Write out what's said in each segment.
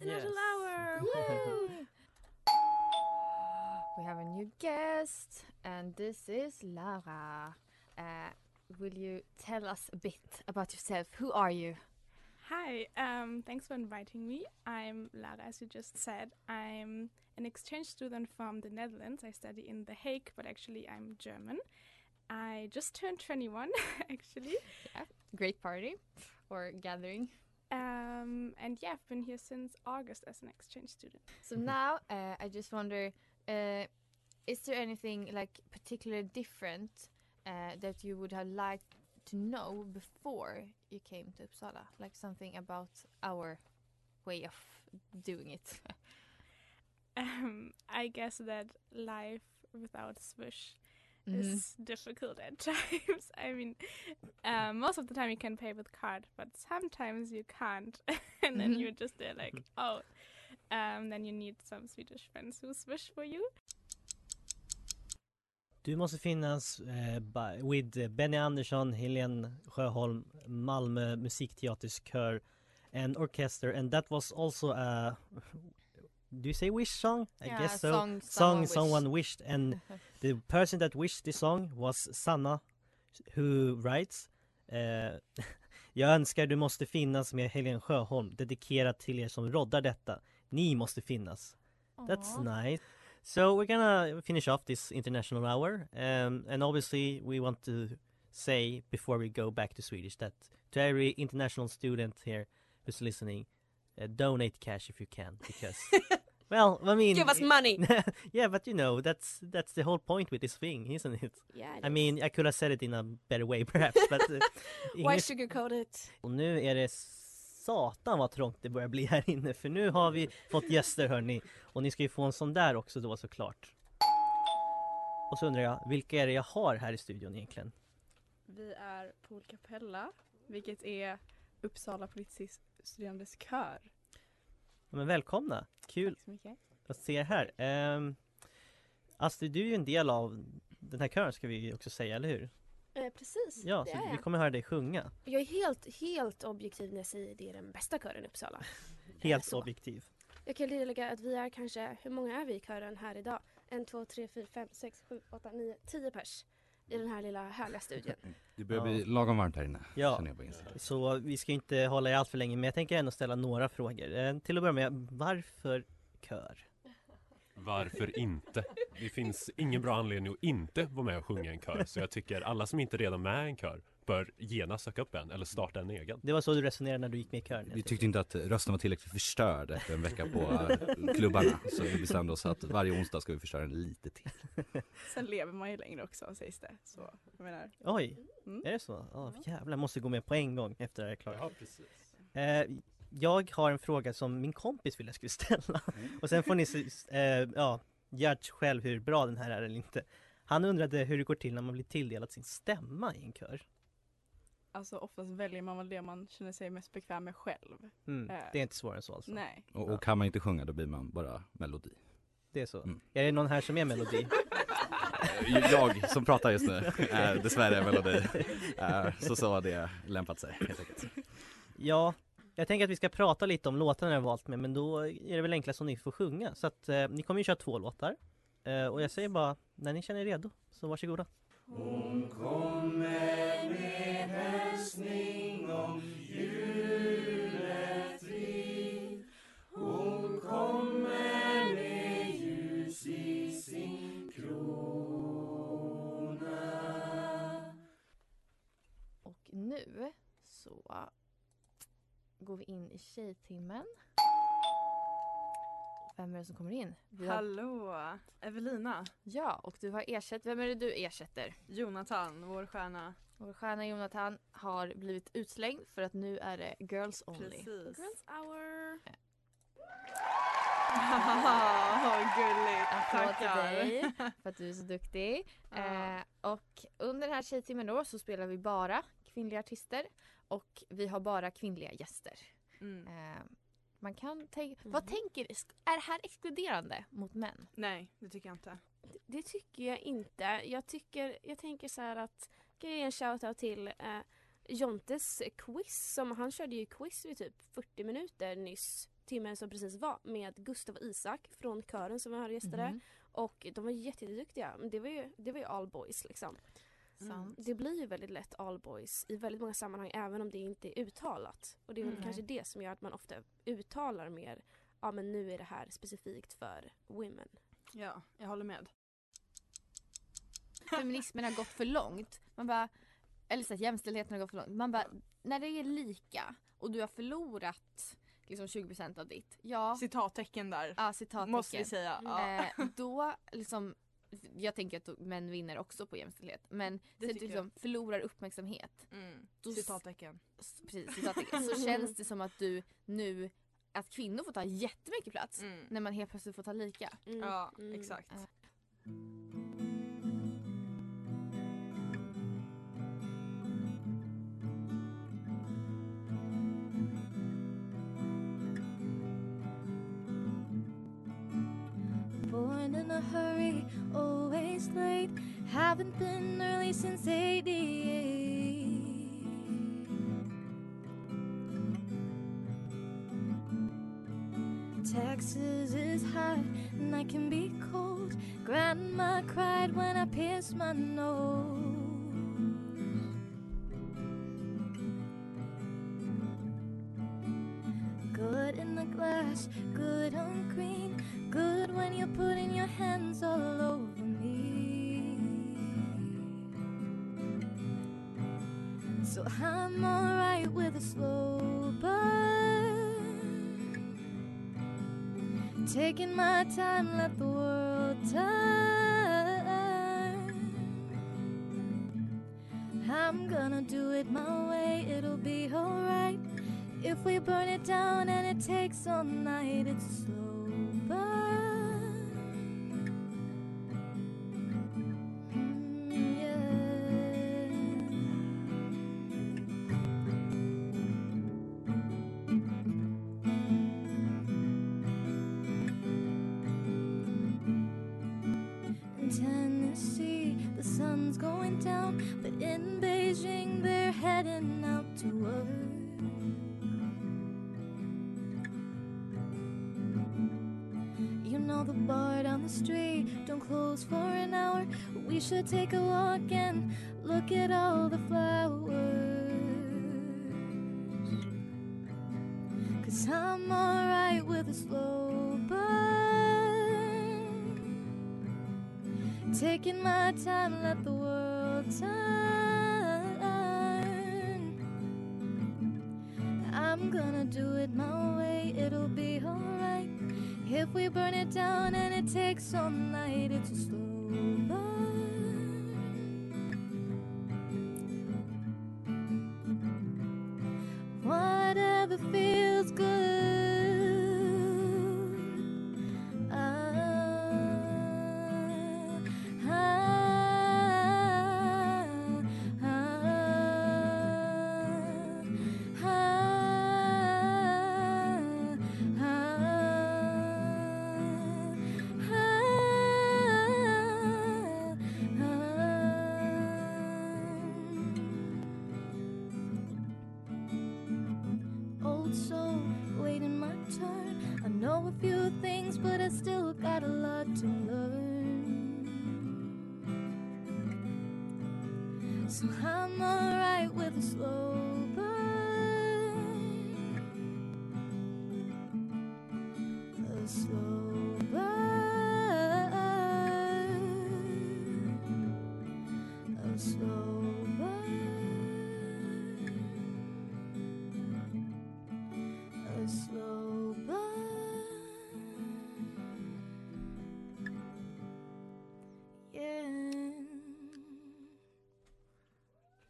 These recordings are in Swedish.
National Hour. International Yes. hour! Woo! We have a new guest and this is Lara. Uh, will you tell us a bit about yourself? Who are you? Hi, um, thanks for inviting me. I'm Lara, as you just said. I'm an exchange student from the Netherlands. I study in The Hague, but actually I'm German. I just turned 21, actually. Yeah, Great party or gathering. Um, and yeah, I've been here since August as an exchange student. So now uh, I just wonder, uh, is there anything like particularly different uh, that you would have liked to know before you came to Uppsala? Like something about our way of doing it? Um, I guess that life without Swish Mhm. is difficult at times. I mean, um, most of the time you can pay with card, but sometimes you can't, and then Mhm. you're just there like, oh, um, then you need some Swedish friends who swish for you. Du måste finnas eh, by, with Benny Andersson, Helene Sjöholm, Malmö musikteaterskör and orchestra and that was also a do you say wish song? I Yeah, guess so. song song someone someone wished and the person that wished this song was Sanna who writes eh, Jag önskar du måste finnas med Helene Sjöholm dedikerat till er som roddar detta. Ni måste finnas. That's nice. So we're gonna finish off this international hour, um, and obviously we want to say before we go back to Swedish that to every international student here who's listening, uh, donate cash if you can, because well, I mean, Give us money! yeah, but you know that's that's the whole point with this thing, isn't it? Yeah, it I is. mean, I could have said it in a better way perhaps, but uh, Why sugarcoat it? och nu är det satan vad trångt det börjar bli här inne för nu har vi fått gäster hörni och ni ska ju få en sån där också då såklart. Och så undrar jag, vilka är det jag har här i studion egentligen? Vi är Pool Capella, vilket är Uppsala Politistuderandes kör. Men välkomna! Kul att se er här. Um, Astrid, du är ju en del av den här kören ska vi också säga, eller hur? Eh, precis, Ja, det så är vi jag. kommer höra dig sjunga. Jag är helt, helt objektiv när jag säger det är den bästa kören i Uppsala. Helt så. objektiv. Jag kan tillägga att vi är kanske, hur många är vi i kören här idag? En, två, tre, fyra, fem, sex, sju, åtta, nio, tio pers i den här lilla härliga studion. Det börjar Ja. bli lagom varmt här inne. Ja. Känner jag på insidan. Så vi ska inte hålla er allt för länge men jag tänker ändå ställa några frågor. Eh, till att börja med, varför kör? Varför inte? Det finns ingen bra anledning att inte vara med och sjunga en kör. Så jag tycker alla som inte redan är med i en kör bör genast söka upp en eller starta en egen. Det var så du resonerade när du gick med i kören? Vi tyckte inte att rösten var tillräckligt förstörd efter en vecka på eh, klubbarna. Så vi bestämde oss att varje onsdag ska vi förstöra den lite till. Sen lever man ju längre också sägs det. Så jag menar, Oj, Mm. är det så? Ja, jävlar, måste gå med på en gång efter det här är klart. Ja, precis. Eh, jag har en fråga som min kompis ville jag skulle ställa. Mm. Och sen får ni eh, ja, judge själv hur bra den här är eller inte. Han undrade hur det går till när man blir tilldelad sin stämma i en kör. Alltså oftast väljer man väl det man känner sig mest bekväm med själv. Mm, Eh, det är inte svårare än så alltså. Nej. Och, och kan man inte sjunga då blir man bara melodi. Det är så. Mm. Är det någon här som är melodi? Eh, Jag som pratar just nu är dessvärre melodi. Eh, Så så har det lämpat sig helt enkelt. Ja, jag tänker att vi ska prata lite om låtarna jag har valt med men då är det väl enklast om ni får sjunga. Så att eh, ni kommer ju köra två låtar. Eh, och jag säger bara, när ni känner er redo, så varsågoda. Hon kommer med hälsning om julet. Hon kommer med ljus i sin krona. Och nu så går vi in i tjejtimmen. Vem är det som kommer in? Har, Hallå! Evelina. ja, och du har ersatt. Vem är det du ersätter? Jonathan, vår stjärna. Vår stjärna Jonathan har blivit utslängd för att nu är det girls only. Precis. Girls hour. Haha, gulligt. Applåd till dig för att du är så duktig. Ja. Eh, och under den här tjejtimmen då så spelar vi bara kvinnliga artister och vi har bara kvinnliga gäster. Mm. Eh, man kan tänka, vad tänker, är det här exkluderande mot män? Nej, det tycker jag inte. Det tycker jag inte. Jag, tycker, jag tänker så här att kan jag ge en shoutout till eh, Jontes quiz. Som, han körde ju quiz vid typ 40 minuter nyss. Timmen som precis var med Gustav och Isak från kören som vi hörde gästade. Mhm. Och de var jätte- jätteduktiga. Det var ju, det var ju all boys liksom. Sant. Det blir ju väldigt lätt all boys i väldigt många sammanhang även om det inte är uttalat. Och det är väl Mm. kanske det som gör att man ofta uttalar mer ja men nu är det här specifikt för women. Ja, jag håller med. Feminismen har gått för långt. Man bara, eller så att jämställdheten har gått för långt. Man bara, när det är lika och du har förlorat liksom 20% av ditt. Ja, Citattecken där. ja citattecken. Måste vi säga. Ja. Eh, då liksom, jag tänker att män vinner också på jämställdhet. Men Det så att du liksom förlorar uppmärksamhet. Mm. Då Citattecken. Precis, citattecken. Så känns det som att du nu, att kvinnor får ta jättemycket plats. Mm. När man helt plötsligt får ta lika. Mm. Ja, Mm. exakt. Ja. Born in a hurry, Haven't been early since 88. Texas is hot and I can be cold. Grandma cried when I pierced my nose. Time, let the world turn. I'm gonna do it my way, it'll be alright. If we burn it down and it takes all night, it's close for an hour. We should take a walk and look at all the flowers. Cause I'm alright with a slow burn. Taking my time, let the world turn. Takes all night, it's a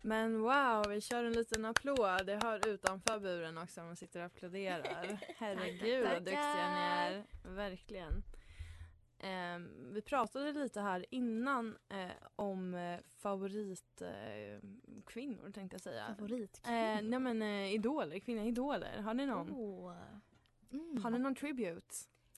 Men wow, vi kör en liten applåd. Det hör utanför buren också. Man sitter och applåderar. Herregud vad duktiga ni är. Verkligen. Ehm, vi pratade lite här innan eh, om eh, favoritkvinnor eh, kvinnor, tänkte jag säga. Favoritkvinnor? Eh, nej men eh, idoler, kvinnliga idoler. Har ni någon? Oh. Mm. Har ni någon tribute?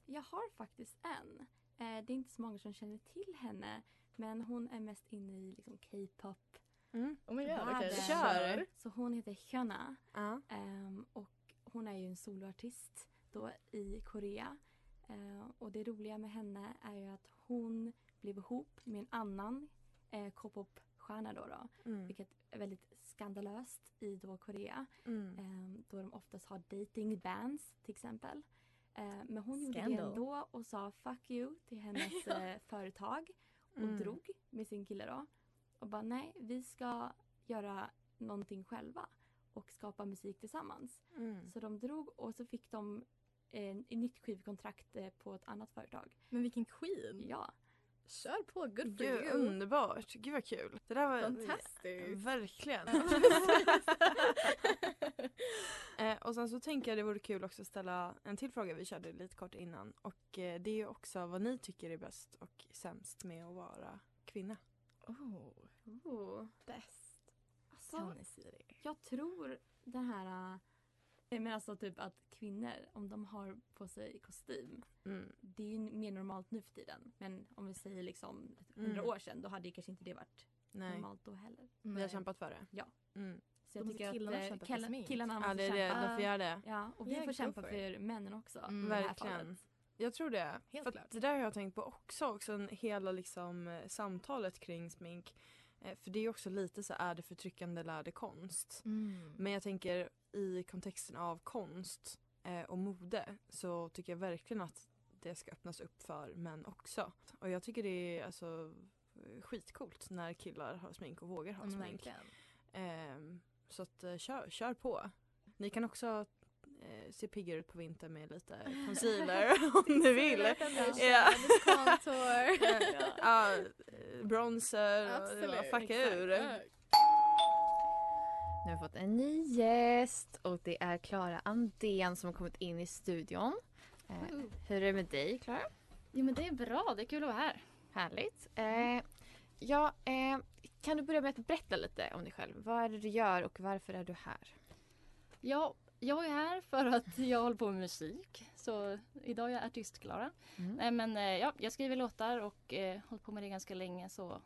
Jag har faktiskt en. Eh, det är inte så många som känner till henne. Men hon är mest inne i liksom K-pop. Mm. Oh my god, okej. Kör. Så hon heter Hyuna. Ja. Ehm, och hon är ju en soloartist då i Korea. Ehm, och det roliga med henne är ju att hon blev ihop med en annan eh, K-pop-stjärna då, då. Mm. Vilket är väldigt skandalöst i då Korea. Mm. Ehm, då de oftast har dating bands till exempel. Ehm, men hon gjorde det Scandal. ändå och sa fuck you till hennes företag och Mm. drog med sin kille då. Och bara nej, vi ska göra någonting själva och skapa musik tillsammans. Mm. Så de drog och så fick de en, ett nytt skivkontrakt eh, på ett annat företag. Men vilken queen. Ja. Kör på, good for Gud, you. underbart. Gud vad kul. Det där var Fantastiskt. Verkligen. eh, och sen så tänker jag det vore kul också att ställa en till fråga vi körde lite kort innan. Och eh, det är ju också vad ni tycker är bäst och sämst med att vara kvinna. Oh, Oh. bäst. Alltså, Siri. jag tror den här... äh, Men alltså typ att kvinnor, om de har på sig kostym. Mm. Det är ju mer normalt nu för tiden. Men om vi säger liksom hundra Mm. år sedan då hade ju kanske inte det varit Nej, normalt då heller. vi har kämpat för det. Ja. Mm. Så jag måste tycker killarna att eh, kämpa för killar- sin killarna Ja måste det är det, kämpa. de får göra det. Ja, och vi Yeah, får kämpa för männen också. Mm. Verkligen. Jag tror det. Helt för klart. Det där har jag tänkt på också, också en, hela liksom, eh, samtalet kring smink. Eh, för det är också lite så är det förtryckande eller är det konst? Mm. Men jag tänker i kontexten av konst eh, och mode så tycker jag verkligen att det ska öppnas upp för män också. Och jag tycker det är alltså skitcoolt när killar har smink och vågar ha men smink. verkligen. Ehm, så att kör, kör på. Ni kan också eh, se piggare ut på vintern med lite concealer om ni vill. Ja. Contour. Ja, bronzer och fucka ur. Nu har vi fått en ny gäst och det är Klara Andén som har kommit in i studion. Eh, hur är det med dig Klara? Jo men det är bra, det är kul att vara här. Härligt. Eh, ja, eh, kan du börja med att berätta lite om dig själv? Vad är det du gör och varför är du här? Ja, jag är här för att jag håller på med musik. Så idag är jag artist-Klara. Mm. Nej men eh, ja, jag skriver låtar och eh, hållit på med det ganska länge så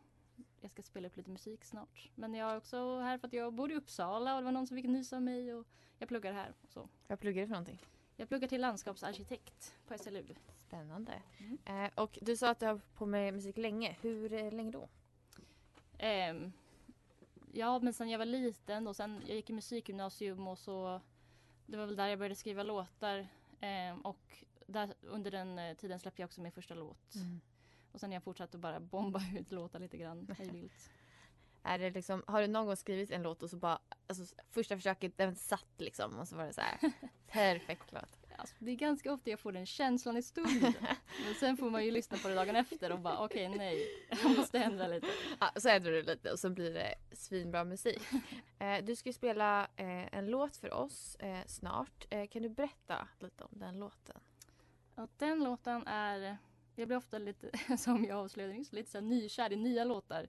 jag ska spela upp lite musik snart. Men jag är också här för att jag bor i Uppsala och det var någon som fick nys av mig och jag pluggar här. Och så. Vad pluggar du för någonting? Jag pluggar till landskapsarkitekt på SLU. Spännande. Mm. Eh, och du sa att du har på med musik länge. Hur eh, länge då? Ehm, ja, men sen jag var liten och sen jag gick i musikgymnasium och så det var väl där jag började skriva låtar Ehm, och där, under den eh, tiden släppte jag också min första låt. Och sen har jag fortsatt att bara bomba ut låtar lite grann hej vilt. Är det liksom, har du någon gång skrivit en låt och så bara, alltså första försöket den satt liksom och så var det så här perfekt låt. Alltså, det är ganska ofta jag får den känslan i stunden. Men sen får man ju lyssna på det dagen efter och bara okej nej, jag måste ändra lite. Ja, så ändrar du lite och så blir det svinbra musik. Eh, du ska ju spela eh, en låt för oss eh, snart. Eh, kan du berätta lite om den låten? Ja, den låten är, jag blir ofta lite, som jag avslöjade nyss, lite så nykär i nya låtar.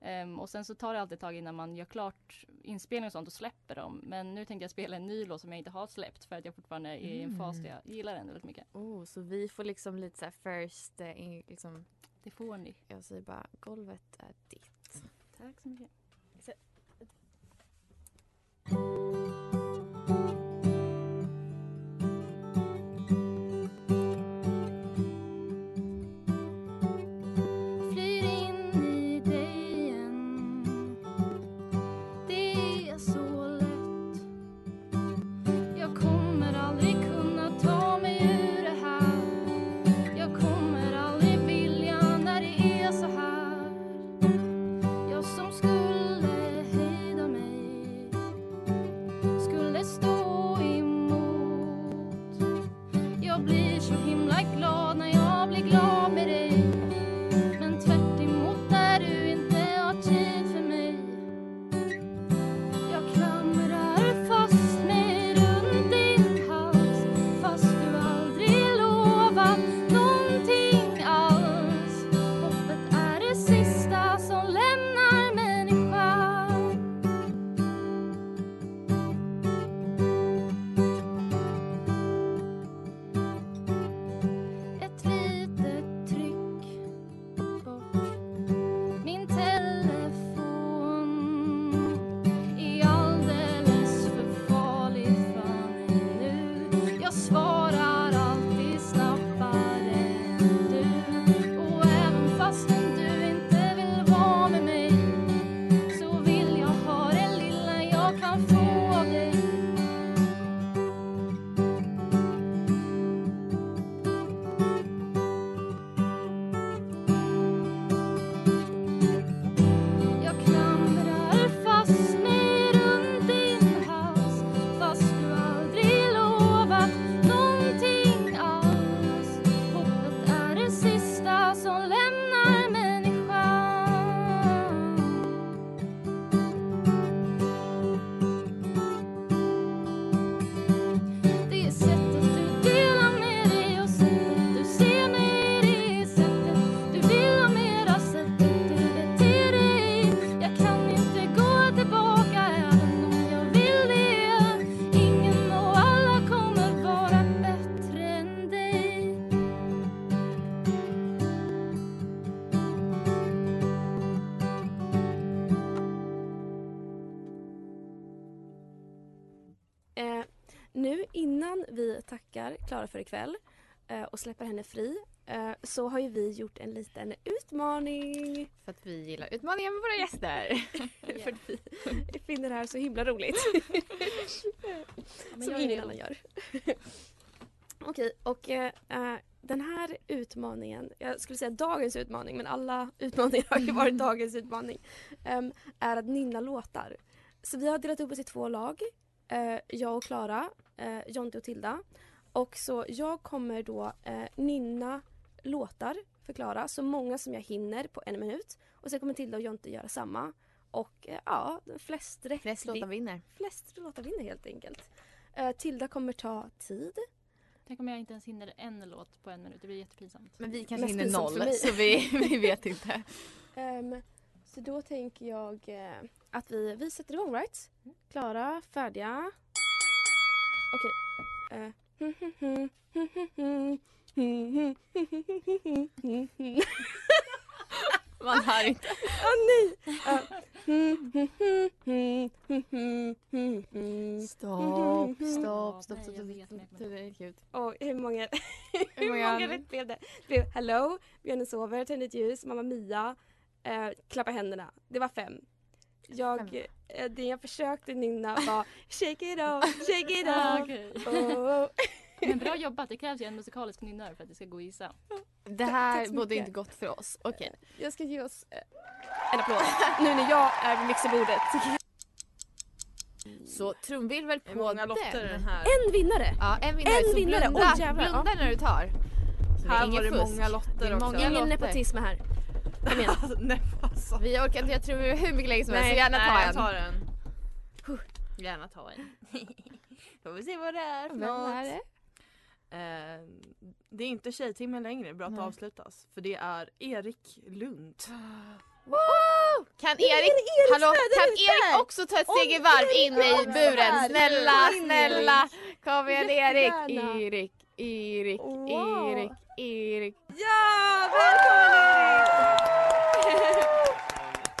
Ehm, och sen så tar det alltid ett tag innan man gör klart inspelning och sånt och släpper dem. Men nu tänkte jag spela en ny låt som jag inte har släppt för att jag fortfarande är i en fas där jag gillar den väldigt mycket. Oh, så vi får liksom lite så här first, eh, in- liksom, Det får ni. jag säger bara golvet är ditt. Tack så mycket. Flyr för ikväll eh, och släpper henne fri eh, så har ju vi gjort en liten utmaning. För att vi gillar utmaningar med våra gäster. för att vi, finner det här så himla roligt. Som ingen annan gör. Okej, och eh, den här utmaningen, jag skulle säga dagens utmaning men alla utmaningar har ju varit dagens utmaning, ehm, är att nynna låtar. Så vi har delat upp oss i två lag, eh, jag och Klara, eh, Jonte och Tilda. Och så jag kommer då eh, nynna låtar för Klara, så många som jag hinner på en minut. Och sen kommer Tilda och Jonte göra samma. Och eh, ja, flest rätt. Flest låtar vinner. Flest låtar vinner helt enkelt. Eh, Tilda kommer ta tid. Tänk om jag inte ens hinner en låt på en minut. Det blir jättepinsamt. Men vi kanske Mest hinner noll så vi, vi vet inte. Ehm, så då tänker jag eh, att vi, vi sätter igång right? Klara, färdiga. Okej. Eh. Man hör inte. Åh nej! Stopp, stopp, stopp, stopp. Det är kul. Och hur många rätt blev det? Det blev Hello, Björnen sover, Tänd ett ljus, Mamma Mia, eh, Klappa händerna. Det var fem. Jag, eh, det jag försökte nynna var Shake it off, shake it Ah, off. okej. Oh. Men bra jobbat. Det krävs ju en musikalisk nynnare för att det ska gå att gissa. Det här borde inte gått för oss. Okej. Jag ska ge oss eh, en applåd nu när jag är vid mixerbordet. Så trumvirvel på många den. den här? En vinnare! Ja, en vinnare. En så vinnare. blunda, jävlar. blunda när du tar. Så det är Här ingen var det fusk. många lotter Det är också. många Ingen lotter. nepotism här. Kom igen. Nej, alltså. Vi orkar inte göra trumvirvel hur mycket längre som helst gärna nej, ta jag en. tar en. Gärna ta en. Får vi se vad det är för Vem är något. det? Eh, det är inte Tjejtimmen längre, bra att Nej. avslutas. För det är Erik Lund. Wow! Kan Erik, hallå, kan Erik också ta ett steg i varv in i buren? Snälla, snälla! Kom igen Erik! Erik, Erik. Erik, Erik. Ja! Välkommen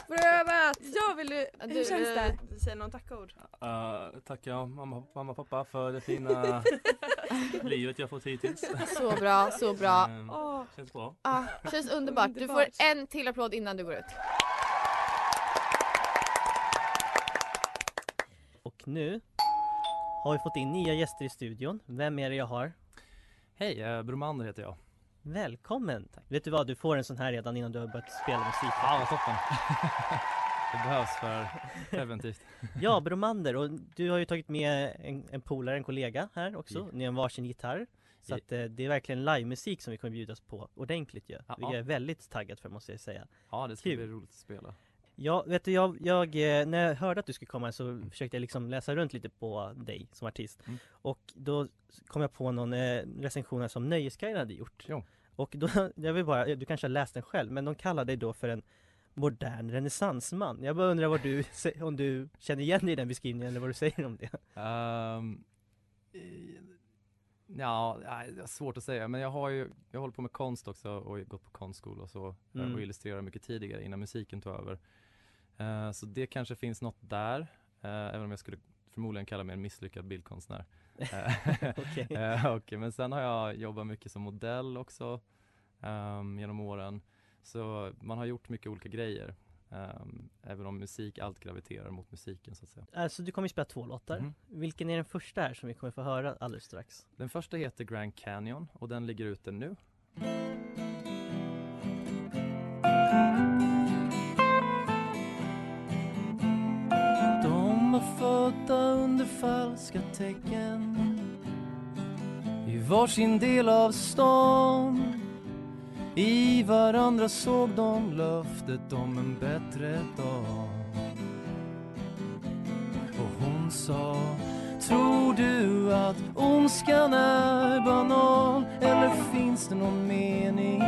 Prövat! Ja, vill du, Ja, du, hur känns det? Eh, Säg någon tackord. Uh, tackar mamma, mamma och pappa för det fina livet jag fått hittills. Så bra, så bra. Ehm, Åh, Känns bra. Ah, känns underbart. Du får en till applåd innan du går ut. Och nu har vi fått in nya gäster i studion. Vem är det jag har? Hej, uh, Bromander heter jag. Välkommen! Vet du vad, du får en sån här redan innan du har börjat spela musik. Ja, toppen. det behövs för preventivt. Ja, Bromander, och du har ju tagit med en, en polare, en kollega här också. Ja. Ni har varsin gitarr. Så Ja. att eh, det är verkligen livemusik som vi kommer bjudas på ordentligt ju. Ja. Vilket jag är väldigt taggad för måste jag säga. Ja, det ska Kul. bli roligt att spela. Ja, vet du, jag, jag, eh, när jag hörde att du skulle komma så försökte jag liksom läsa runt lite på dig som artist. Mm. Och då kom jag på någon eh, recension här som Nöjesguiden hade gjort. Jo. Och då, jag vill bara, du kanske har läst den själv, men de kallar dig då för en modern renässansman. Jag bara undrar vad du, om du känner igen dig i den beskrivningen eller vad du säger om det? Um, ja, det är svårt att säga men jag har ju, jag håller på med konst också och gått på konstskola och så Mm. och illustrerar mycket tidigare innan musiken tog över. Eh, så det kanske finns något där, eh, även om jag skulle förmodligen kalla mig en misslyckad bildkonstnär. Eh, Okej. eh, och, men sen har jag jobbat mycket som modell också ehm, genom åren. Så man har gjort mycket olika grejer. ehm, även om musik, allt graviterar mot musiken så att säga. Alltså du kommer ju spela två låtar. Mhm. Vilken är den första här som vi kommer få höra alldeles strax? Den första heter Grand Canyon och den ligger ute nu. De var födda under falska tecken i varsin del av stan. I varandra såg de löftet om en bättre dag. Och hon sa Tror du att ondskan är banal eller finns det någon mening?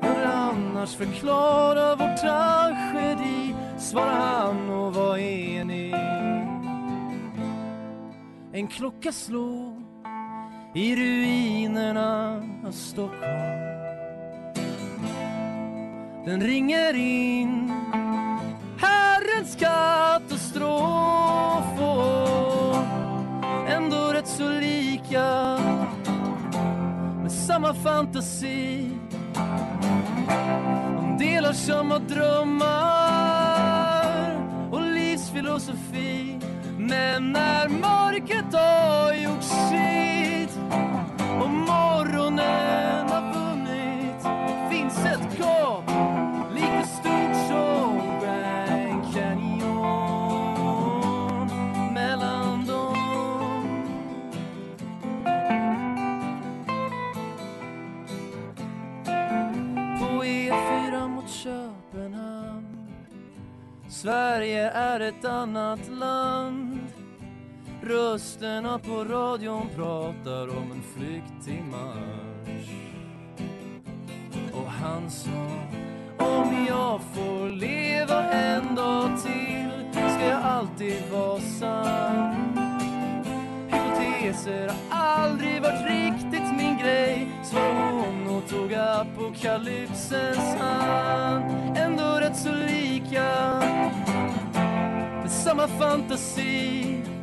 Hur annars förklara vår tragedi? svarade han och var enig. En klocka slog i ruinerna av Stockholm. Den ringer in Herrens katastrof och lika med samma fantasi De delar samma drömmar och livsfilosofi men när mörkret har gjort sitt och morgonen har vunnit finns ett gap lika stort som Grand Canyon mellan dem. På E4 mot Köpenhamn. Sverige är ett annat land. Rösterna på radion pratar om en flyktingmarsch Och han sa Om jag får leva en dag till ska jag alltid vara sann. Hypoteser har aldrig varit riktigt min grej. Svarade hon och tog apokalypsens hand Ändå rätt så lika. Med samma fantasi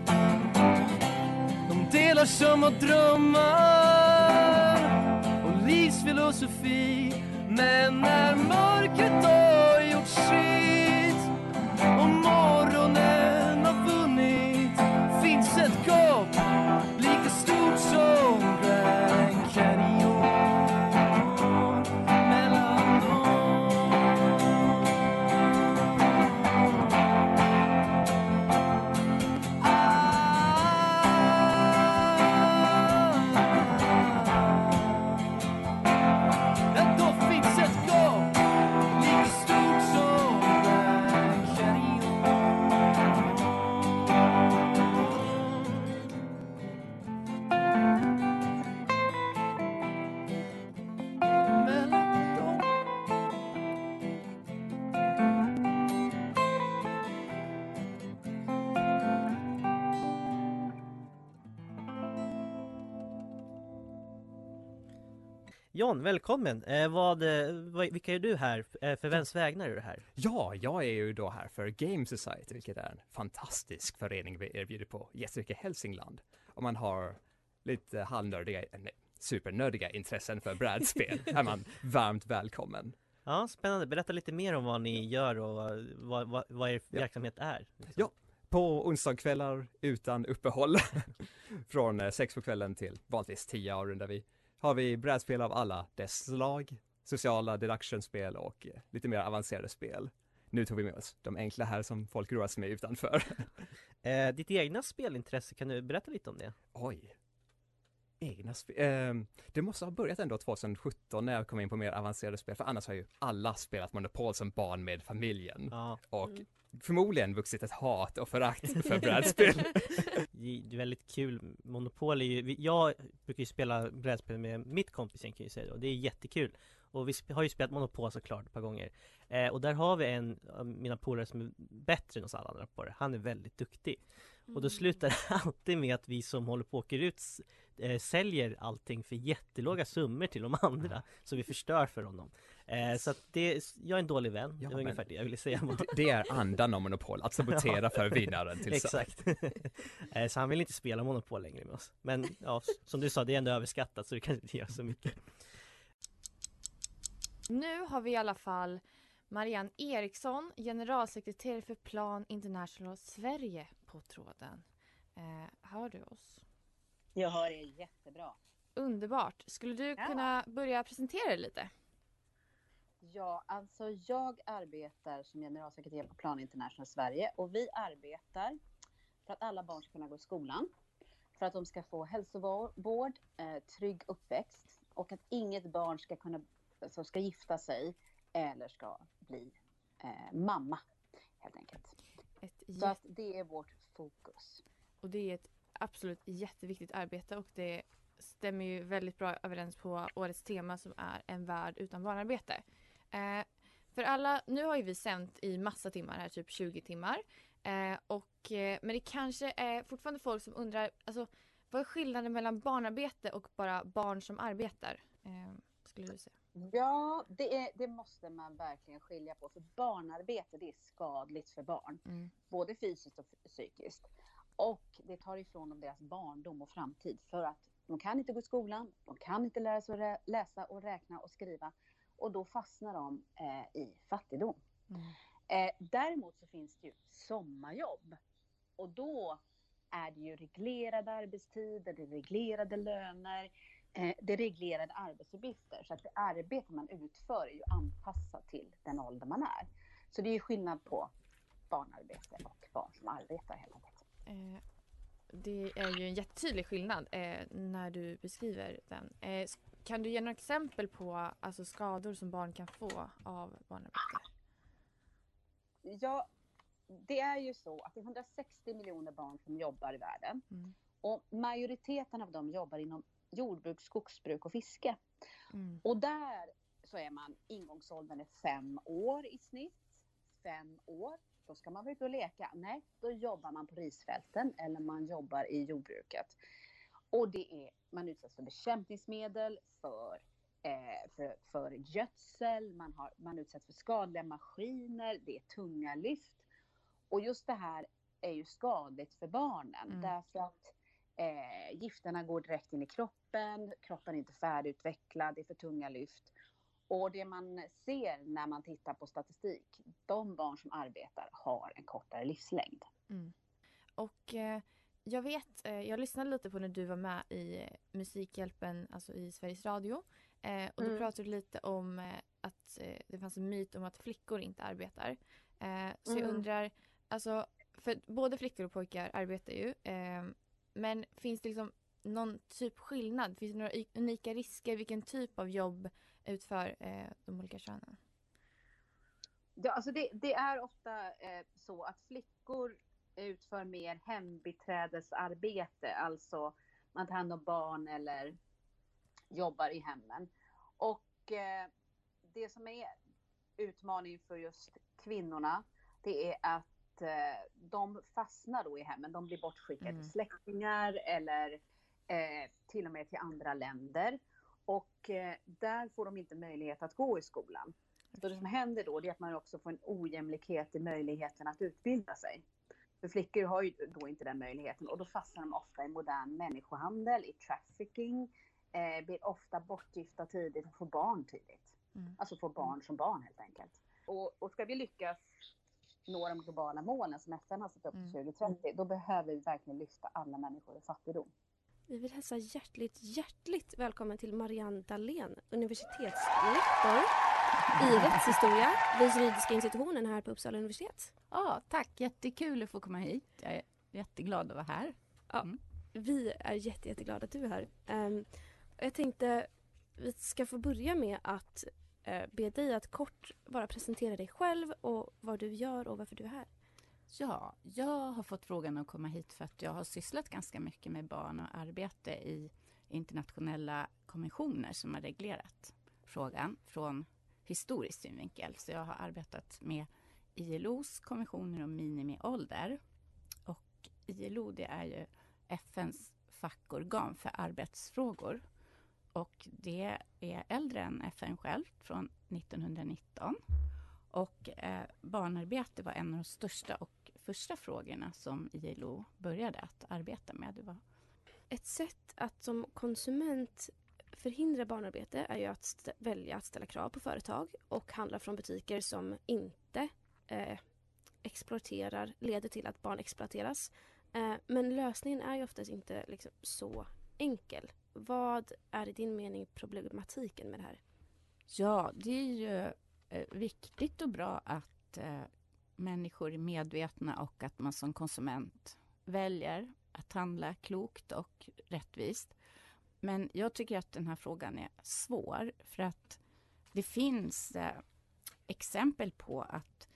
delar delar samma drömmar Och livsfilosofi Men när mörkret har gjort sitt John, välkommen! Eh, vad, eh, vad, vilka är du här? Eh, för vems vägnar är du här? Ja, jag är ju då här för Game Society, vilket är en fantastisk förening vi erbjuder på jättemycket Hälsingland. Och man har lite halvnördiga, eh, nej, supernördiga intressen för brädspel, är man varmt välkommen. Ja, spännande. Berätta lite mer om vad ni gör och vad, vad, vad er Ja. verksamhet är. Ja, på onsdagskvällar utan uppehåll från sex på kvällen till vanligtvis tio där vi har vi brädspel av alla dess slag, sociala deductionspel och eh, lite mer avancerade spel. Nu tog vi med oss de enkla här som folk roar sig med utanför. Eh, ditt egna spelintresse, kan du berätta lite om det? Oj. Egna spel. ehm, det måste ha börjat ändå 2017 när jag kom in på mer avancerade spel, för annars har ju alla spelat Monopol som barn med familjen. Ja. Och Mm. förmodligen vuxit ett hat och förakt för brädspel. Det är väldigt kul. Monopol är ju, jag brukar ju spela brädspel med mitt kompisgäng kan jag ju säga då. Det är jättekul. Och vi har ju spelat Monopol såklart ett par gånger. Eh, och där har vi en av mina polare som är bättre än oss alla andra på det. Han är väldigt duktig. Och då slutar det alltid med att vi som håller på och åker ut eh, säljer allting för jättelåga summor till de andra. Så vi förstör för honom. Eh, så att det, jag är en dålig vän. det var ungefär det jag ville säga. det- det är andan av Monopol, att sabotera för vinnaren till Exakt. Eh, så han vill inte spela Monopol längre med oss. Men ja, som du sa, det är ändå överskattat så det kanske inte gör så mycket. Nu har vi i alla fall Marianne Eriksson, generalsekreterare för Plan International Sverige på tråden. Eh, hör du oss? Jag hör er jättebra. Underbart. Skulle du Ja. kunna börja presentera dig lite? Ja, alltså jag arbetar som generalsekreterare på Plan International Sverige och vi arbetar för att alla barn ska kunna gå i skolan, för att de ska få hälsovård, eh, trygg uppväxt och att inget barn ska kunna alltså, ska gifta sig eller ska bli eh, mamma helt enkelt. Ett Så att det är vårt fokus. Och det är ett absolut jätteviktigt arbete och det stämmer ju väldigt bra överens på årets tema som är en värld utan barnarbete. Eh, för alla, nu har ju vi sänt i massa timmar här, typ 20 timmar. Eh, och, eh, men det kanske är fortfarande folk som undrar, alltså vad är skillnaden mellan barnarbete och bara barn som arbetar? Eh, skulle du säga? Ja, det, är, det måste man verkligen skilja på. För barnarbete det är skadligt för barn. Mm. Både fysiskt och psykiskt. Och det tar ifrån dem deras barndom och framtid för att de kan inte gå i skolan, de kan inte lära sig att läsa och räkna och skriva och då fastnar de eh, i fattigdom. Eh, däremot så finns det ju sommarjobb och då är det ju reglerade arbetstider, det är reglerade löner, det är reglerade arbetsuppgifter. Så att det arbete man utför är ju anpassat till den ålder man är. Så det är ju skillnad på barnarbete och barn som arbetar helt enkelt. Eh, det är ju en jättetydlig skillnad eh, när du beskriver den. Eh, kan du ge några exempel på alltså, skador som barn kan få av barnarbete? Ja, det är ju så att det är 160 miljoner barn som jobbar i världen. Mm. Och majoriteten av dem jobbar inom jordbruk, skogsbruk och fiske. Mm. Och där så är man, ingångsåldern är fem år i snitt. Fem år, då ska man vara ute och leka. Nej, då jobbar man på risfälten eller man jobbar i jordbruket. Och det är, man utsätts för bekämpningsmedel, för, eh, för, för gödsel, man, har, man utsätts för skadliga maskiner, det är tunga lyft. Och just det här är ju skadligt för barnen Mm. därför att eh, gifterna går direkt in i kroppen, kroppen är inte färdigutvecklad, det är för tunga lyft. Och det man ser när man tittar på statistik, de barn som arbetar har en kortare livslängd. Mm. Och eh, jag vet, eh, jag lyssnade lite på när du var med i Musikhjälpen, alltså i Sveriges Radio. Eh, och då Mm. pratade du lite om eh, att eh, det fanns en myt om att flickor inte arbetar. Eh, så jag Mm. undrar, alltså, för både flickor och pojkar arbetar ju. Men finns det liksom någon typ skillnad? Finns det några unika risker? Vilken typ av jobb utför eh, de olika könen? Ja, alltså det, det är ofta eh, så att flickor utför mer hembiträdesarbete, alltså man tar hand om barn eller jobbar i hemmen. Och eh, det som är utmaningen för just kvinnorna, det är att eh, de fastnar då i hemmen. De blir bortskickade Mm. till släktingar eller eh, till och med till andra länder. Och eh, där får de inte möjlighet att gå i skolan. Så det som händer då är att man också får en ojämlikhet i möjligheten att utbilda sig. För flickor har ju då inte den möjligheten och då fastnar de ofta i modern människohandel, i trafficking, eh, blir ofta bortgifta tidigt och får barn tidigt. Mm. Alltså får barn som barn helt enkelt. Och, och ska vi lyckas nå de globala målen som FN har satt upp till 2030, då behöver vi verkligen lyfta alla människor ur fattigdom. Vi vill hälsa hjärtligt, hjärtligt välkommen till Marianne Dahlén, universitetslektor i rättshistoria vid juridiska institutionen här på Uppsala universitet. Ja, tack. Jättekul att få komma hit. Jag är jätteglad att vara här. Ja, Vi är jätte, jätteglada att du är här. Ehm, jag tänkte vi ska få börja med att Eh, be dig att kort bara presentera dig själv och vad du gör och varför du är här. Ja, jag har fått frågan att komma hit för att jag har sysslat ganska mycket med barn och arbete i internationella konventioner som har reglerat frågan från historisk synvinkel. Så jag har arbetat med ILOs konventioner om minimiålder. Och ILO det är ju FNs fackorgan för arbetsfrågor. Och det är äldre än FN självt, från 1919. Och eh, barnarbete var en av de största och första frågorna som ILO började att arbeta med. Det var Ett sätt att som konsument förhindra barnarbete är ju att st- välja att ställa krav på företag och handla från butiker som inte eh, exploaterar, leder till att barn exploateras. Eh, men lösningen är ju oftast inte liksom, så enkel. Vad är i din mening problematiken med det här? Ja, det är ju eh, viktigt och bra att eh, människor är medvetna och att man som konsument väljer att handla klokt och rättvist. Men jag tycker att den här frågan är svår för att det finns eh, exempel på att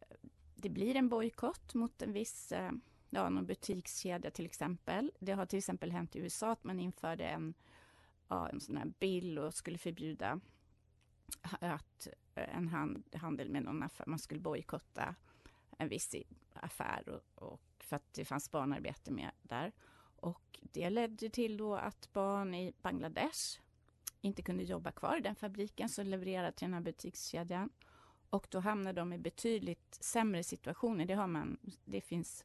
eh, det blir en bojkott mot en viss eh, ja, någon butikskedja till exempel. Det har till exempel hänt i USA att man införde en, ja, en sån här bill och skulle förbjuda att eh, en hand, handel med någon affär, man skulle bojkotta en viss affär och, och för att det fanns barnarbete med där. Och det ledde till då att barn i Bangladesh inte kunde jobba kvar i den fabriken som levererade till den här butikskedjan. Och då hamnade de i betydligt sämre situationer. Det, har man, det finns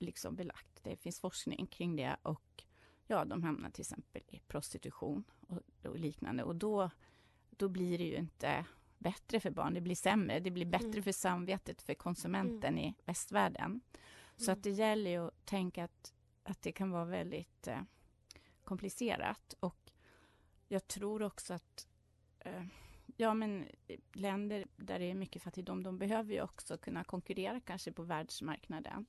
liksom belagt. det finns forskning kring det och ja, de hamnar till exempel i prostitution och, och liknande och då, då blir det ju inte bättre för barn, det blir sämre. Det blir bättre Mm. för samvetet för konsumenten i västvärlden. Så Mm. att det gäller ju att tänka att, att det kan vara väldigt eh, komplicerat och jag tror också att eh, ja, men länder där det är mycket fattigdom, de behöver ju också kunna konkurrera kanske på världsmarknaden.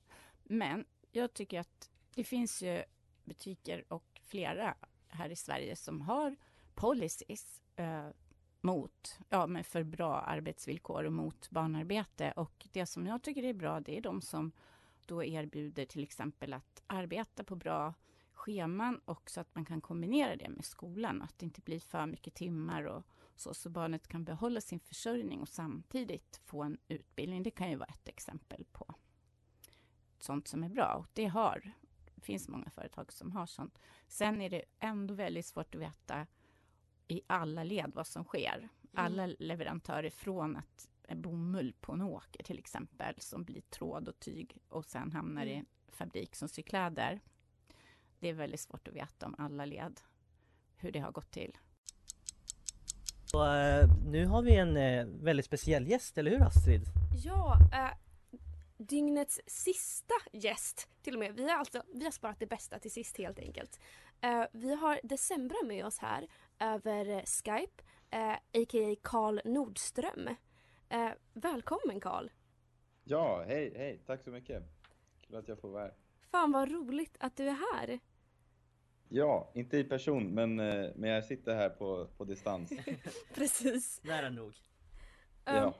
Men jag tycker att det finns ju butiker och flera här i Sverige som har policies eh, mot, ja men för bra arbetsvillkor och mot barnarbete. Och det som jag tycker är bra, det är de som då erbjuder till exempel att arbeta på bra scheman och så att man kan kombinera det med skolan. Att det inte blir för mycket timmar och så, så barnet kan behålla sin försörjning och samtidigt få en utbildning. Det kan ju vara ett exempel på sånt som är bra. Och det har, det finns många företag som har sånt. Sen är det ändå väldigt svårt att veta i alla led vad som sker. Alla leverantörer från att bomull på en åker till exempel som blir tråd och tyg och sen hamnar i Mm. en fabrik som syr kläder. Det är väldigt svårt att veta om alla led hur det har gått till. Och, eh, nu har vi en eh, väldigt speciell gäst, eller hur Astrid? Ja, eh, dygnets sista gäst till och med. Vi har, alltså, vi har sparat det bästa till sist helt enkelt. Eh, vi har Decembra med oss här över Skype, eh, a.k.a. Karl Nordström. Eh, välkommen Karl! Ja, hej, hej, tack så mycket. Kul att jag får vara här. Fan vad roligt att du är här! Ja, inte i person, men, men jag sitter här på, på distans. Precis. Nära nog. Eh, Ja.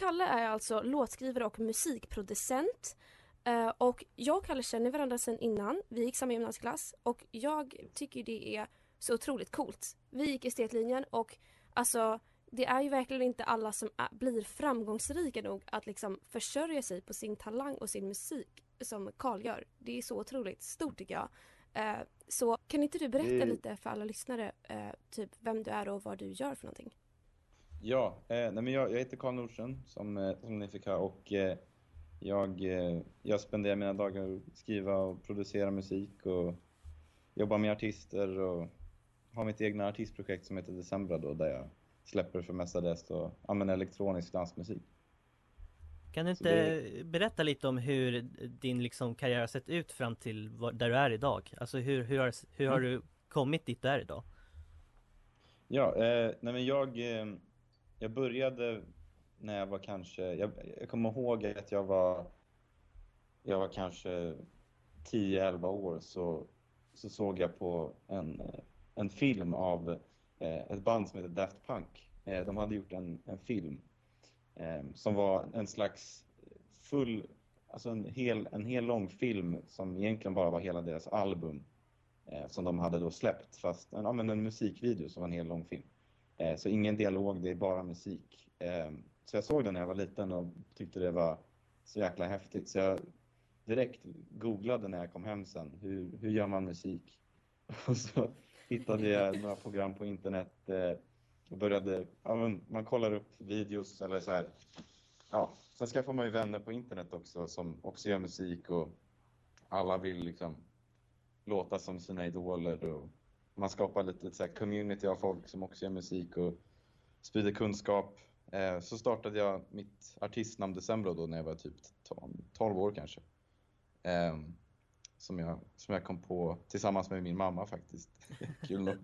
Kalle är alltså låtskrivare och musikproducent. Eh, och jag och Kalle känner varandra sedan innan. Vi gick samma gymnasieklass och jag tycker det är så otroligt coolt. Vi gick estetlinjen och alltså det är ju verkligen inte alla som är, blir framgångsrika nog att liksom försörja sig på sin talang och sin musik som Karl gör. Det är så otroligt stort tycker jag. Eh, så kan inte du berätta Det- lite för alla lyssnare eh, typ vem du är och vad du gör för någonting? Ja, eh, nej men jag, jag heter Karl Nordström som, eh, som ni fick höra och eh, jag, eh, jag spenderar mina dagar att skriva och producera musik och jobba med artister och har mitt egna artistprojekt som heter Decembra då där jag släpper för mestadels ja, men elektronisk dansmusik. Kan du inte berätta lite om hur din liksom karriär har sett ut fram till var, där du är idag? Alltså hur, hur, har, hur har Mm. du kommit dit du är idag? Ja, eh, nej men jag, eh, jag började när jag var kanske, jag, jag kommer ihåg att jag var, jag var kanske 10-11 år så, så såg jag på en, en film av eh, ett band som heter Daft Punk. Eh, de hade gjort en, en film eh, som var en slags full, alltså en hel, en hel lång film som egentligen bara var hela deras album eh, som de hade då släppt fast en, ja, men en musikvideo som var en hel lång film. Eh, så ingen dialog, det är bara musik. Eh, så jag såg den när jag var liten och tyckte det var så jäkla häftigt så jag direkt googlade när jag kom hem sen, hur, hur gör man musik? Och så hittade jag några program på internet eh, och började, ja, men man kollar upp videos eller så här. Ja, sen skaffar man ju vänner på internet också som också gör musik och alla vill liksom låta som sina idoler och man skapar lite så här community av folk som också gör musik och sprider kunskap. Eh, så startade jag mitt artistnamn Decembro då när jag var typ 12 år kanske. Eh, som, jag, som jag kom på tillsammans med min mamma faktiskt. Kul nog.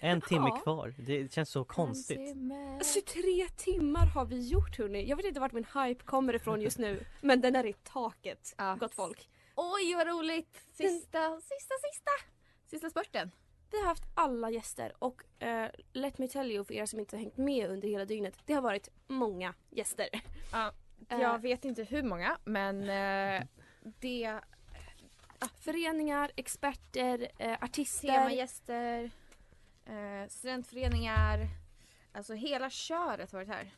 En timme Ja. kvar, det känns så konstigt. 23 timmar har vi gjort hörni. Jag vet inte vart min hype kommer ifrån just nu. men den är i taket, gott folk. Oj vad roligt! Sista, sista, sista! Sista spurten. Vi har haft alla gäster och eh, let me tell you för er som inte har hängt med under hela dygnet. Det har varit många gäster. Ja, Eh. jag vet inte hur många men eh, det... Föreningar, experter, artister. Temagäster, studentföreningar. Alltså hela köret har varit här.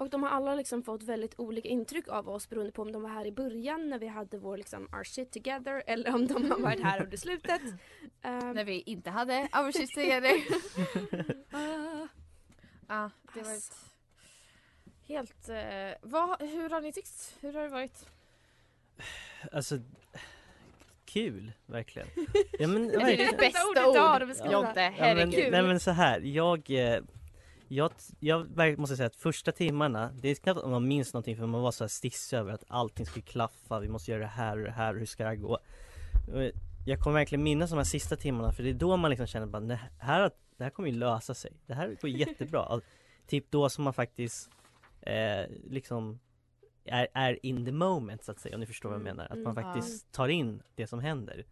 Och de har alla liksom fått väldigt olika intryck av oss beroende på om de var här i början när vi hade vår liksom our shit together eller om de har varit här under slutet. Ehm, När vi inte hade our shit together. Ah. Ja, det har varit helt... Eh, vad, hur har ni tyckt? Hur har det varit? Alltså Kul, verkligen. Ja, men, Det är verkligen. ditt bästa ordet ord, att beskriva. Jonte. Ja, men, Herregud. nej men så här, jag, eh, jag, jag måste säga att första timmarna, det är knappt om man minns någonting för man var så här stissig över att allting skulle klaffa, vi måste göra det här och det här, hur ska det här gå? Jag kommer verkligen minnas de här sista timmarna för det är då man liksom känner bara, "Nej, här, det här kommer ju lösa sig, det här går jättebra. Typ då som man faktiskt eh, liksom är, är in the moment så att säga, om ni förstår vad jag Mm, menar. Att mm, man ja. faktiskt tar in det som händer.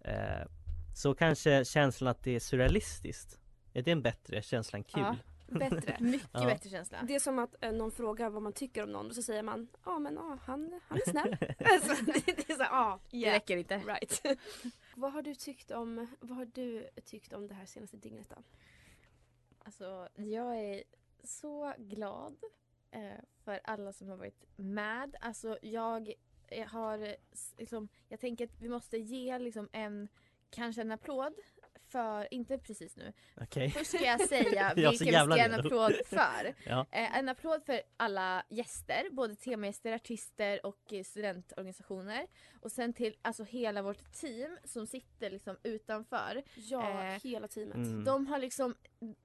Eh, så kanske känslan att det är surrealistiskt, är det en bättre känsla än kul? Ja, bättre. Mycket Ja. bättre känsla. Det är som att eh, någon frågar vad man tycker om någon och så säger man ja men ja, han, han är snäll. alltså, det, det är så här, ja, Det räcker inte. Right. vad har du tyckt om, vad har du tyckt om det här senaste dygnet då? Alltså, jag är så glad eh, för alla som har varit med. Alltså, jag eh, har liksom, jag tänker att vi måste ge liksom en, kanske en applåd för, inte precis nu. Okej. Först ska jag säga vilka vi ska ge en applåd för. Ja. Eh, en applåd för alla gäster, både temagäster, artister och eh, studentorganisationer. Och sen till alltså hela vårt team som sitter liksom utanför. Ja, Eh, hela teamet. Mm. De har liksom,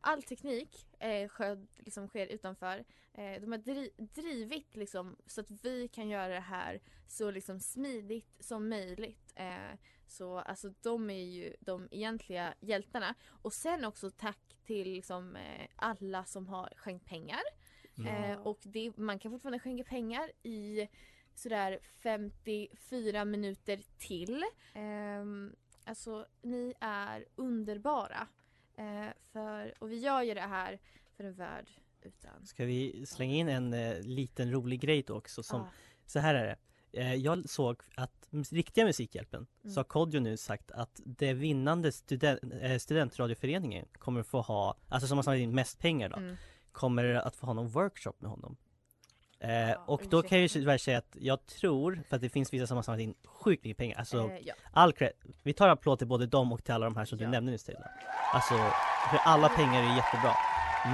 all teknik eh, sker, liksom sker utanför. Eh, de har dri, drivit liksom så att vi kan göra det här så liksom smidigt som möjligt. Eh, så alltså de är ju de egentliga hjältarna. Och sen också tack till liksom, eh, alla som har skänkt pengar. Mm. Eh, och det, man kan fortfarande skänka pengar i sådär 54 minuter till. Ehm, alltså ni är underbara. Eh, för, och vi gör ju det här för en värld utan... Ska vi slänga in en eh, liten rolig grej då också som, Ja. så här är det. Eh, jag såg att riktiga Musikhjälpen, Mm. så har Kodjo nu sagt att det vinnande studen, eh, studentradioföreningen kommer få ha, alltså som har samlat in mest pengar då, Mm. kommer att få ha någon workshop med honom. Eh, och det då kan jag ju tyvärr säga att jag tror, för att det finns vissa som har samlat in sjukt mycket pengar, alltså Eh, ja. all vi tar applåd till både dem och till alla de här som du nämnde nyss Taylor. Alltså, för alla pengar är jättebra.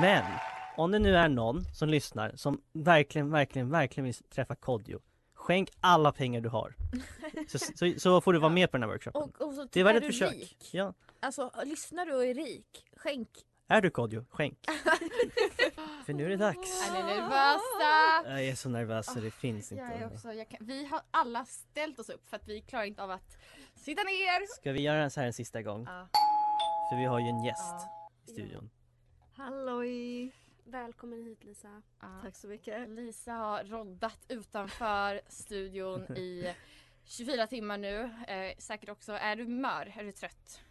Men, om det nu är någon som lyssnar som verkligen, verkligen, verkligen vill träffa Kodjo Skänk alla pengar du har. Så, så, så får du vara med på den här workshopen. Och, och så det var ett du försök. rik. Ja. Alltså lyssnar du och är rik, skänk. Är du Kodjo? Skänk. För nu är det dags. Är ni nervösa? Jag är så nervös så det finns inte. Jag är också, jag kan, vi har alla ställt oss upp för att vi klarar inte av att sitta ner. Ska vi göra så här en sista gång? Ja. För vi har ju en gäst i studion. Halloj! Välkommen hit Lisa. Tack så mycket. Lisa har roddat utanför studion i 24 timmar nu. Eh, säkert också. Är du mör? Är du trött?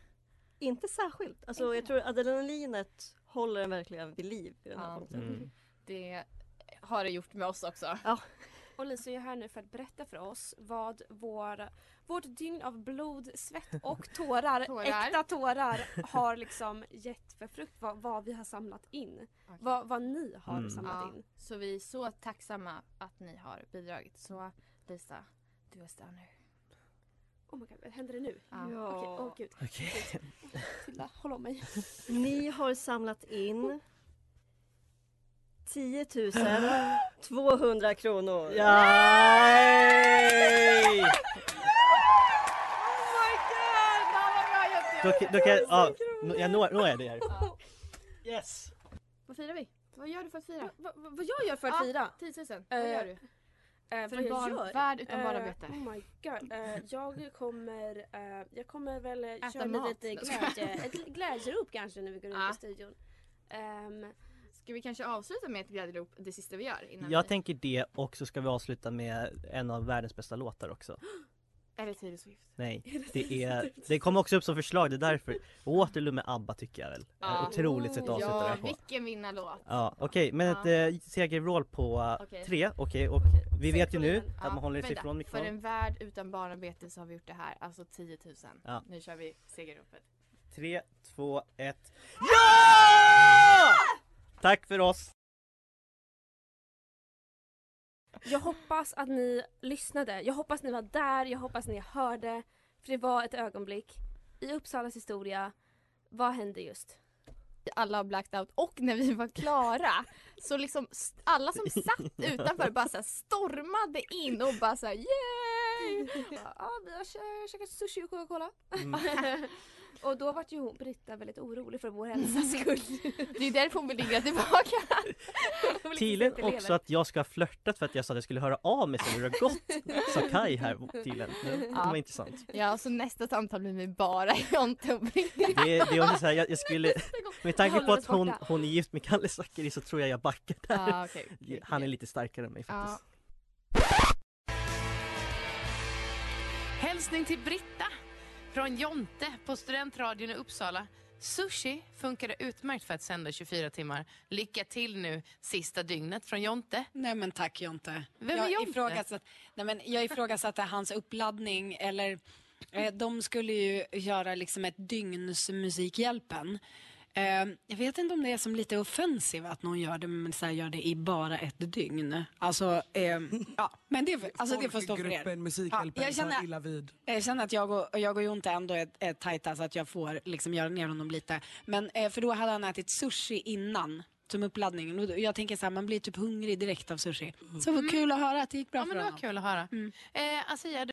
Inte särskilt. Alltså, jag tror adrenalinet håller en verkligen vid liv i den här Ja. punkten. Mm. Det har det gjort med oss också. Ja. Och Lisa är här nu för att berätta för oss vad vår, vårt dygn av blod, svett och tårar, Tårar. äkta tårar, har liksom gett för frukt. Vad, vad vi har samlat in. Vad, vad ni har Mm. samlat Ja, in. så vi är så tacksamma att ni har bidragit. Så Lisa, du är star nu. Oh my god, händer det nu? Ja. Okej, åh gud. Okej. Åh, Tilda, håll om mig. Ni har samlat in 10 200 kronor. Yay! Oh my god! Det här var bra Då, Jocke! då kan jag, ja, jag når, når jag det här. Yes! Vad firar vi? Vad gör du för att fira? Va, va, vad jag gör för att fira? 10 000. Eh, Vad gör du? Eh, För en jag barn- gör? värld utan Eh, barnarbete. Oh my god. Eh, jag kommer, eh, jag kommer väl Äta köra mat. lite glädje, ett glädjerop kanske när vi går Ja. i studion. Ehm, Ska vi kanske avsluta med ett glädjerop, det sista vi gör? Innan Jag vi... tänker det och så ska vi avsluta med en av världens bästa låtar också. Är det Taylor Swift? Nej, det är, det kommer också upp som förslag, det är därför. Waterloo med ABBA tycker jag väl. Ja. Otroligt sätt att avsluta det Ja, här på. vilken vinnarlåt! Ja, okej, men Ja. ett eh, segervrål på eh, Okej. tre, okej, och vi vet ju nu Ja, att man håller sig ifrån För mikrofonen. en värld utan barnarbete så har vi gjort det här, alltså 10 000. Ja. Nu kör vi segerropet. Tre, två, ett. Ja! Tack för oss! jag hoppas att ni lyssnade. Jag hoppas ni var där. Jag hoppas ni hörde. För det var ett ögonblick. I Uppsalas historia. Vad hände just? Alla har blacked out och när vi var klara så liksom alla som satt utanför bara så här stormade in och bara så här yeah! hej! Ja, vi har käkat sushi och Coca-Cola. Mm. och då vart ju hon, Britta väldigt orolig för vår hälsas skull. Det är därför hon vill ligga tillbaka. Tydligen också att jag ska ha flörtat för att jag sa att jag skulle höra av mig sen hur det har gått Sa Kai här tydligen, det var intressant. Ja, så nästa samtal blir med bara Jonte och Britta. Det, är- det är också så här, jag, jag skulle Med tanke på att hon, hon är gift med Kalle Zackari så tror jag jag backar där. Ja, okej, okej, Han är lite starkare än mig faktiskt. Hälsning till Britta från Jonte på Studentradion i Uppsala. Sushi funkade utmärkt för att sända 24 timmar. Lycka till nu sista dygnet från Jonte. Nej men tack Jonte. Vem jag är Jonte? Ifrågasatt, nej, men jag ifrågasatte hans uppladdning eller eh, de skulle ju göra liksom ett dygns Musikhjälpen. Eh, jag vet inte om det är som lite offensiv att någon gör det men så här, gör det i bara ett dygn. Alltså, eh, ja, men det, alltså, det får stå för er. Musikhjälpen Ja, jag känner- illa vid. Jag känner att jag och, jag och Jonte ändå är, är tajta så att jag får liksom göra ner honom lite. Men eh, för då hade han ätit sushi innan som uppladdning. Jag tänker så här, man blir typ hungrig direkt av sushi. Så vad kul att höra att det gick bra Ja, men för det var honom. kul att höra. Eh, Asia, du...